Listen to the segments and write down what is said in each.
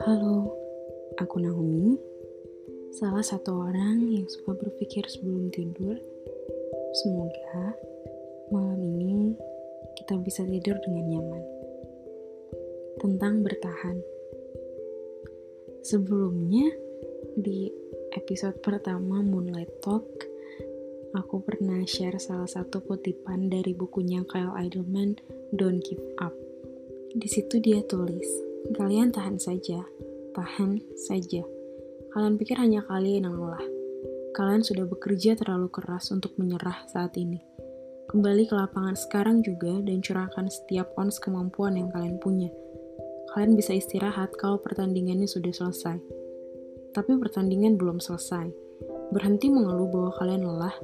Halo, aku Naomi. Salah satu orang yang suka berpikir sebelum tidur. Semoga malam ini kita bisa tidur dengan nyaman. Tentang bertahan. Sebelumnya, di episode pertama Moonlight Talk, aku pernah share salah satu kutipan dari bukunya Kyle Idleman, Don't Give Up. Di situ dia tulis, kalian tahan saja, tahan saja. Kalian pikir hanya kalian yang lelah. Kalian sudah bekerja terlalu keras untuk menyerah saat ini. Kembali ke lapangan sekarang juga dan curahkan setiap ons kemampuan yang kalian punya. Kalian bisa istirahat kalau pertandingannya sudah selesai. Tapi pertandingan belum selesai. Berhenti mengeluh bahwa kalian lelah,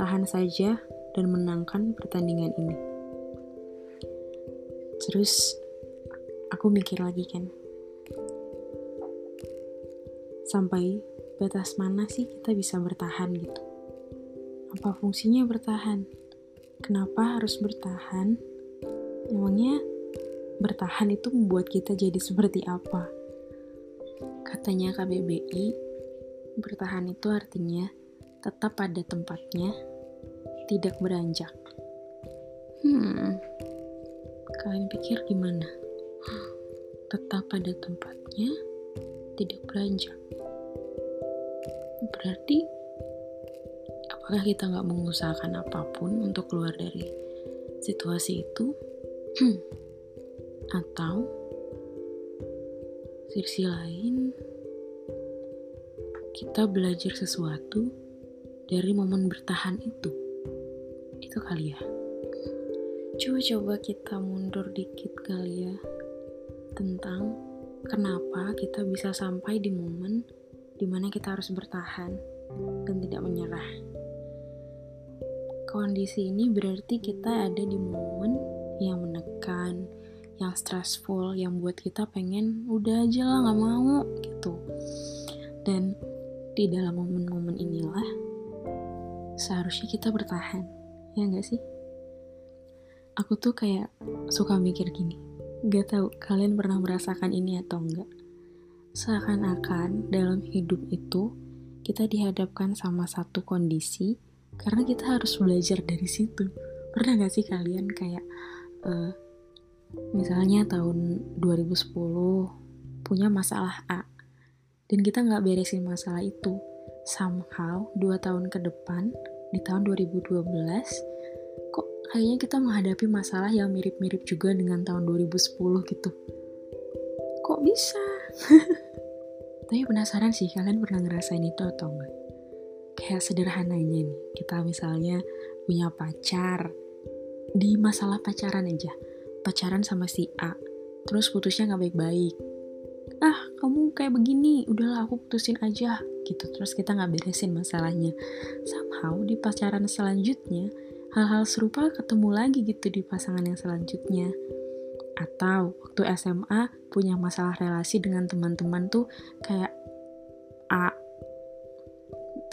tahan saja dan menangkan pertandingan ini. Terus aku mikir lagi kan, sampai batas mana sih kita bisa bertahan gitu? Apa fungsinya bertahan? Kenapa harus bertahan? Emangnya bertahan itu membuat kita jadi seperti apa? Katanya KBBI, bertahan itu artinya tetap pada tempatnya, tidak beranjak. Hmm, Kalian pikir gimana? Tetap pada tempatnya, tidak beranjak. Berarti, apakah kita nggak mengusahakan apa pun untuk keluar dari situasi itu? Atau, sisi lain, kita belajar sesuatu dari momen bertahan itu. Itu kali ya. Coba-coba kita mundur dikit kali ya tentang kenapa kita bisa sampai di momen di mana kita harus bertahan dan tidak menyerah. Kondisi ini berarti kita ada di momen yang menekan, yang stressful, yang buat kita pengen udah aja lah nggak mau gitu. Dan di dalam momen-momen inilah seharusnya kita bertahan, ya nggak sih? aku tuh kayak suka mikir gini. Gak tahu kalian pernah merasakan ini atau enggak. Seakan-akan dalam hidup itu kita dihadapkan sama satu kondisi karena kita harus belajar dari situ. Pernah gak sih kalian kayak uh, misalnya tahun 2010 punya masalah A dan kita nggak beresin masalah itu somehow dua tahun ke depan di tahun 2012 kayaknya kita menghadapi masalah yang mirip-mirip juga dengan tahun 2010 gitu. Kok bisa? Tapi penasaran sih, kalian pernah ngerasain itu atau enggak? Kayak sederhananya nih, kita misalnya punya pacar, di masalah pacaran aja, pacaran sama si A, terus putusnya nggak baik-baik. Ah, kamu kayak begini, udahlah aku putusin aja, gitu. Terus kita nggak beresin masalahnya. Somehow di pacaran selanjutnya, hal-hal serupa ketemu lagi gitu di pasangan yang selanjutnya. Atau waktu SMA punya masalah relasi dengan teman-teman tuh kayak A.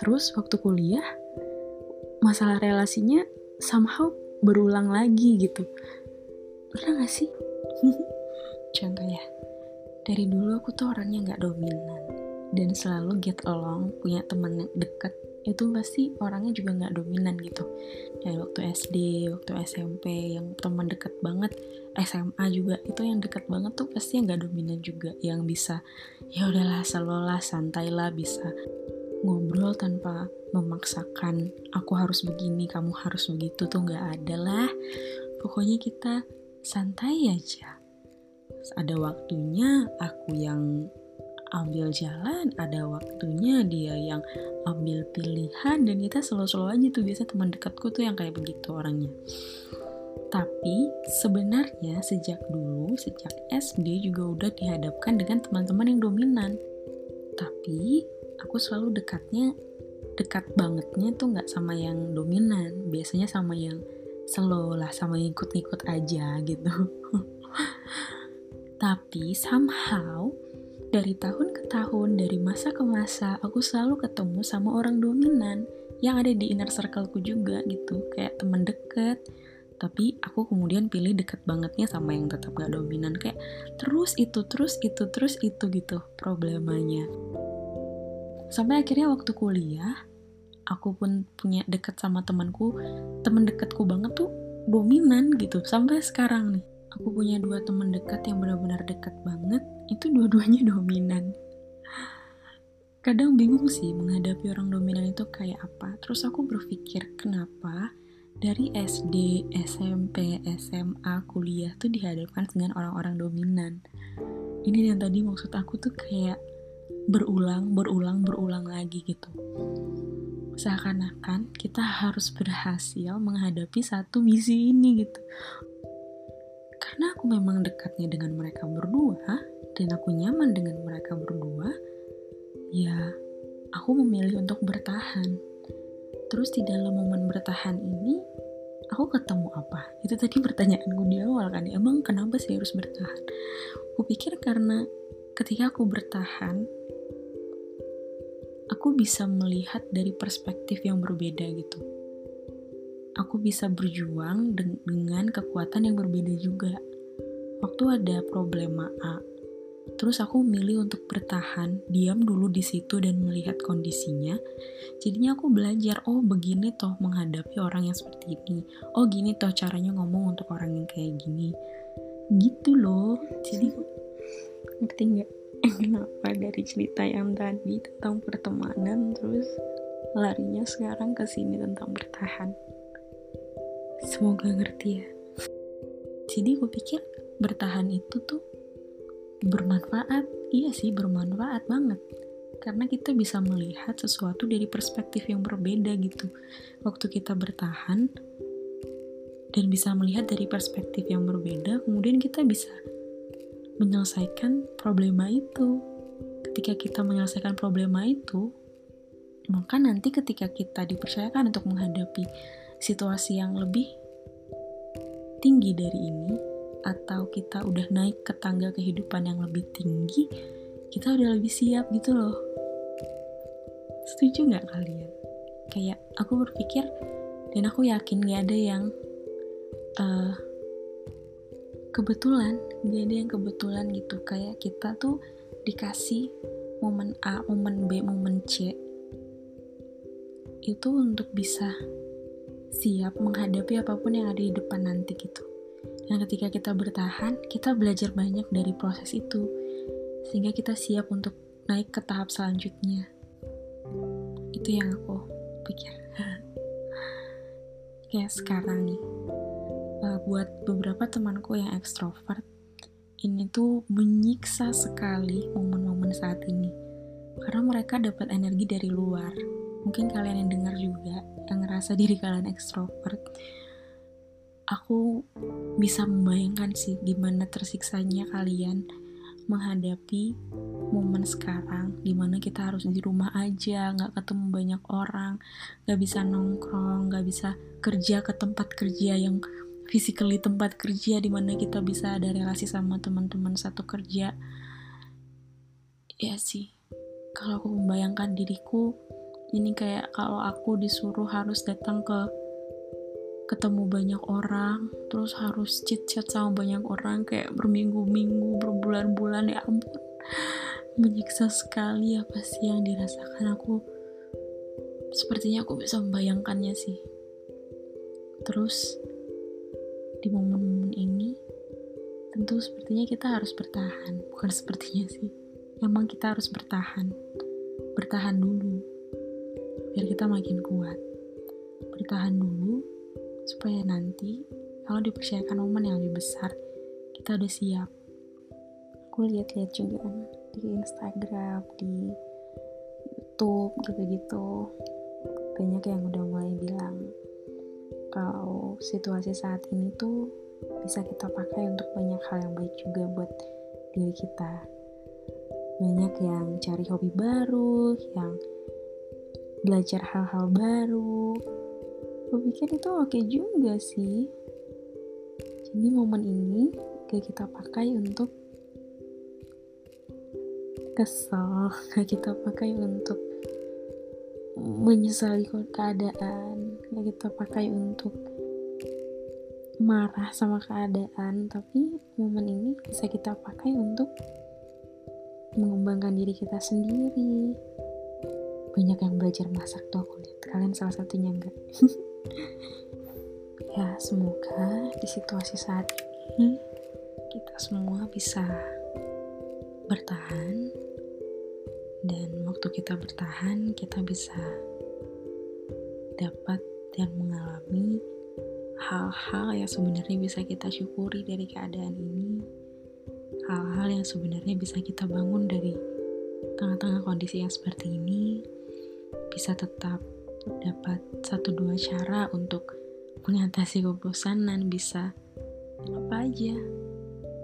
Terus waktu kuliah masalah relasinya somehow berulang lagi gitu. Pernah gak sih? Contoh ya, dari dulu aku tuh orangnya gak dominan dan selalu get along, punya teman yang deket itu pasti orangnya juga nggak dominan gitu. Dari waktu SD waktu SMP yang teman deket banget SMA juga itu yang deket banget tuh pasti yang nggak dominan juga. Yang bisa ya udahlah selolah santailah bisa ngobrol tanpa memaksakan aku harus begini kamu harus begitu tuh nggak ada lah. Pokoknya kita santai aja. Ada waktunya aku yang ambil jalan ada waktunya dia yang ambil pilihan dan kita selalu-selalu aja tuh. Biasa teman dekatku tuh yang kayak begitu orangnya. Tapi sebenarnya sejak dulu sejak SD juga udah dihadapkan dengan teman-teman yang dominan. Tapi aku selalu dekatnya dekat bangetnya tuh nggak sama yang dominan. Biasanya sama yang slow lah sama yang ikut-ikut aja gitu. Tapi somehow dari tahun ke tahun, dari masa ke masa, aku selalu ketemu sama orang dominan yang ada di inner circleku juga gitu, kayak teman deket, tapi aku kemudian pilih deket bangetnya sama yang tetap gak dominan kayak terus itu terus itu terus itu gitu problemanya. Sampai akhirnya waktu kuliah aku pun punya deket sama temanku temen deketku banget tuh dominan gitu sampai sekarang nih aku punya dua teman dekat yang benar-benar dekat banget itu dua-duanya dominan kadang bingung sih menghadapi orang dominan itu kayak apa terus aku berpikir kenapa dari SD, SMP, SMA, kuliah tuh dihadapkan dengan orang-orang dominan. Ini yang tadi maksud aku tuh kayak berulang, berulang, berulang lagi gitu. Seakan-akan kita harus berhasil menghadapi satu misi ini gitu. Karena aku memang dekatnya dengan mereka berdua, dan aku nyaman dengan mereka berdua, ya aku memilih untuk bertahan Terus di dalam momen bertahan ini, aku ketemu apa? Itu tadi pertanyaanku di awal kan, emang kenapa sih harus bertahan? Aku pikir karena ketika aku bertahan, aku bisa melihat dari perspektif yang berbeda gitu. Aku bisa berjuang dengan kekuatan yang berbeda juga. Waktu ada problema A, Terus aku memilih untuk bertahan, diam dulu di situ dan melihat kondisinya. Jadinya aku belajar, oh begini toh menghadapi orang yang seperti ini. Oh gini toh caranya ngomong untuk orang yang kayak gini. Gitu loh. Jadi ngerti nggak? Kenapa dari cerita yang tadi tentang pertemanan terus larinya sekarang ke sini tentang bertahan. Semoga ngerti ya. Jadi aku pikir bertahan itu tuh bermanfaat. Iya sih bermanfaat banget. Karena kita bisa melihat sesuatu dari perspektif yang berbeda gitu. Waktu kita bertahan dan bisa melihat dari perspektif yang berbeda kemudian kita bisa menyelesaikan problema itu. Ketika kita menyelesaikan problema itu maka nanti ketika kita dipercayakan untuk menghadapi situasi yang lebih tinggi dari ini atau kita udah naik ke tangga kehidupan yang lebih tinggi, kita udah lebih siap gitu loh. Setuju nggak kalian? Kayak aku berpikir dan aku yakin gak ada yang uh, kebetulan, gak ada yang kebetulan gitu. Kayak kita tuh dikasih momen A, momen B, momen C itu untuk bisa siap menghadapi apa pun yang ada di depan nanti gitu. Dan ketika kita bertahan, kita belajar banyak dari proses itu, sehingga kita siap untuk naik ke tahap selanjutnya. Itu yang aku pikir. Kayak sekarang nih, uh, buat beberapa temanku yang ekstrovert, ini tuh menyiksa sekali momen-momen saat ini. Karena mereka dapat energi dari luar. Mungkin kalian yang dengar juga, yang ngerasa diri kalian ekstrovert, aku bisa membayangkan sih gimana tersiksanya kalian menghadapi momen sekarang di mana kita harus di rumah aja nggak ketemu banyak orang nggak bisa nongkrong nggak bisa kerja ke tempat kerja yang physically tempat kerja di mana kita bisa ada relasi sama teman-teman satu kerja. Ya sih kalau aku membayangkan diriku ini kayak kalau aku disuruh harus datang ke ketemu banyak orang terus harus chit chat sama banyak orang kayak berminggu-minggu berbulan-bulan ya ampun. Menyiksa sekali apa sih yang dirasakan. Aku sepertinya aku bisa membayangkannya sih. Terus di momen-momen ini tentu sepertinya kita harus bertahan. Bukan sepertinya sih. Emang kita harus bertahan. Bertahan dulu. Biar kita makin kuat. Bertahan dulu supaya nanti kalau dipercayakan momen yang lebih besar kita udah siap. Aku lihat-lihat juga di Instagram di YouTube gitu-gitu banyak yang udah mulai bilang kalau situasi saat ini tuh bisa kita pakai untuk banyak hal yang baik juga buat diri kita. Banyak yang cari hobi baru yang belajar hal-hal baru gue pikir itu oke juga sih. Jadi momen ini gak kita pakai untuk kesel gak kita pakai untuk menyesali keadaan gak kita pakai untuk marah sama keadaan. Tapi momen ini bisa kita pakai untuk mengembangkan diri kita sendiri. Banyak yang belajar masak tuh aku lihat. Kalian salah satunya enggak ya semoga di situasi saat ini kita semua bisa bertahan. Dan waktu kita bertahan kita bisa dapat dan mengalami hal-hal yang sebenarnya bisa kita syukuri dari keadaan ini. Hal-hal yang sebenarnya bisa kita bangun dari tengah-tengah kondisi yang seperti ini. Bisa tetap dapat satu dua cara untuk mengatasi kebosanan bisa apa aja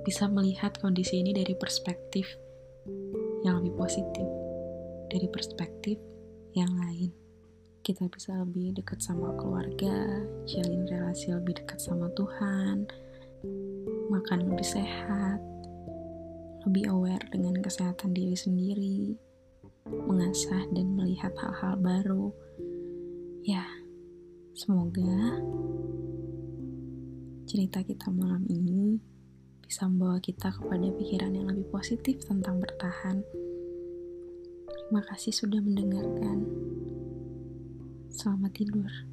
bisa melihat kondisi ini dari perspektif yang lebih positif dari perspektif yang lain kita bisa lebih dekat sama keluarga jalin relasi lebih dekat sama Tuhan makan lebih sehat lebih aware dengan kesehatan diri sendiri mengasah dan melihat hal-hal baru. Ya, semoga cerita kita malam ini bisa membawa kita kepada pikiran yang lebih positif tentang bertahan. Terima kasih sudah mendengarkan. Selamat tidur.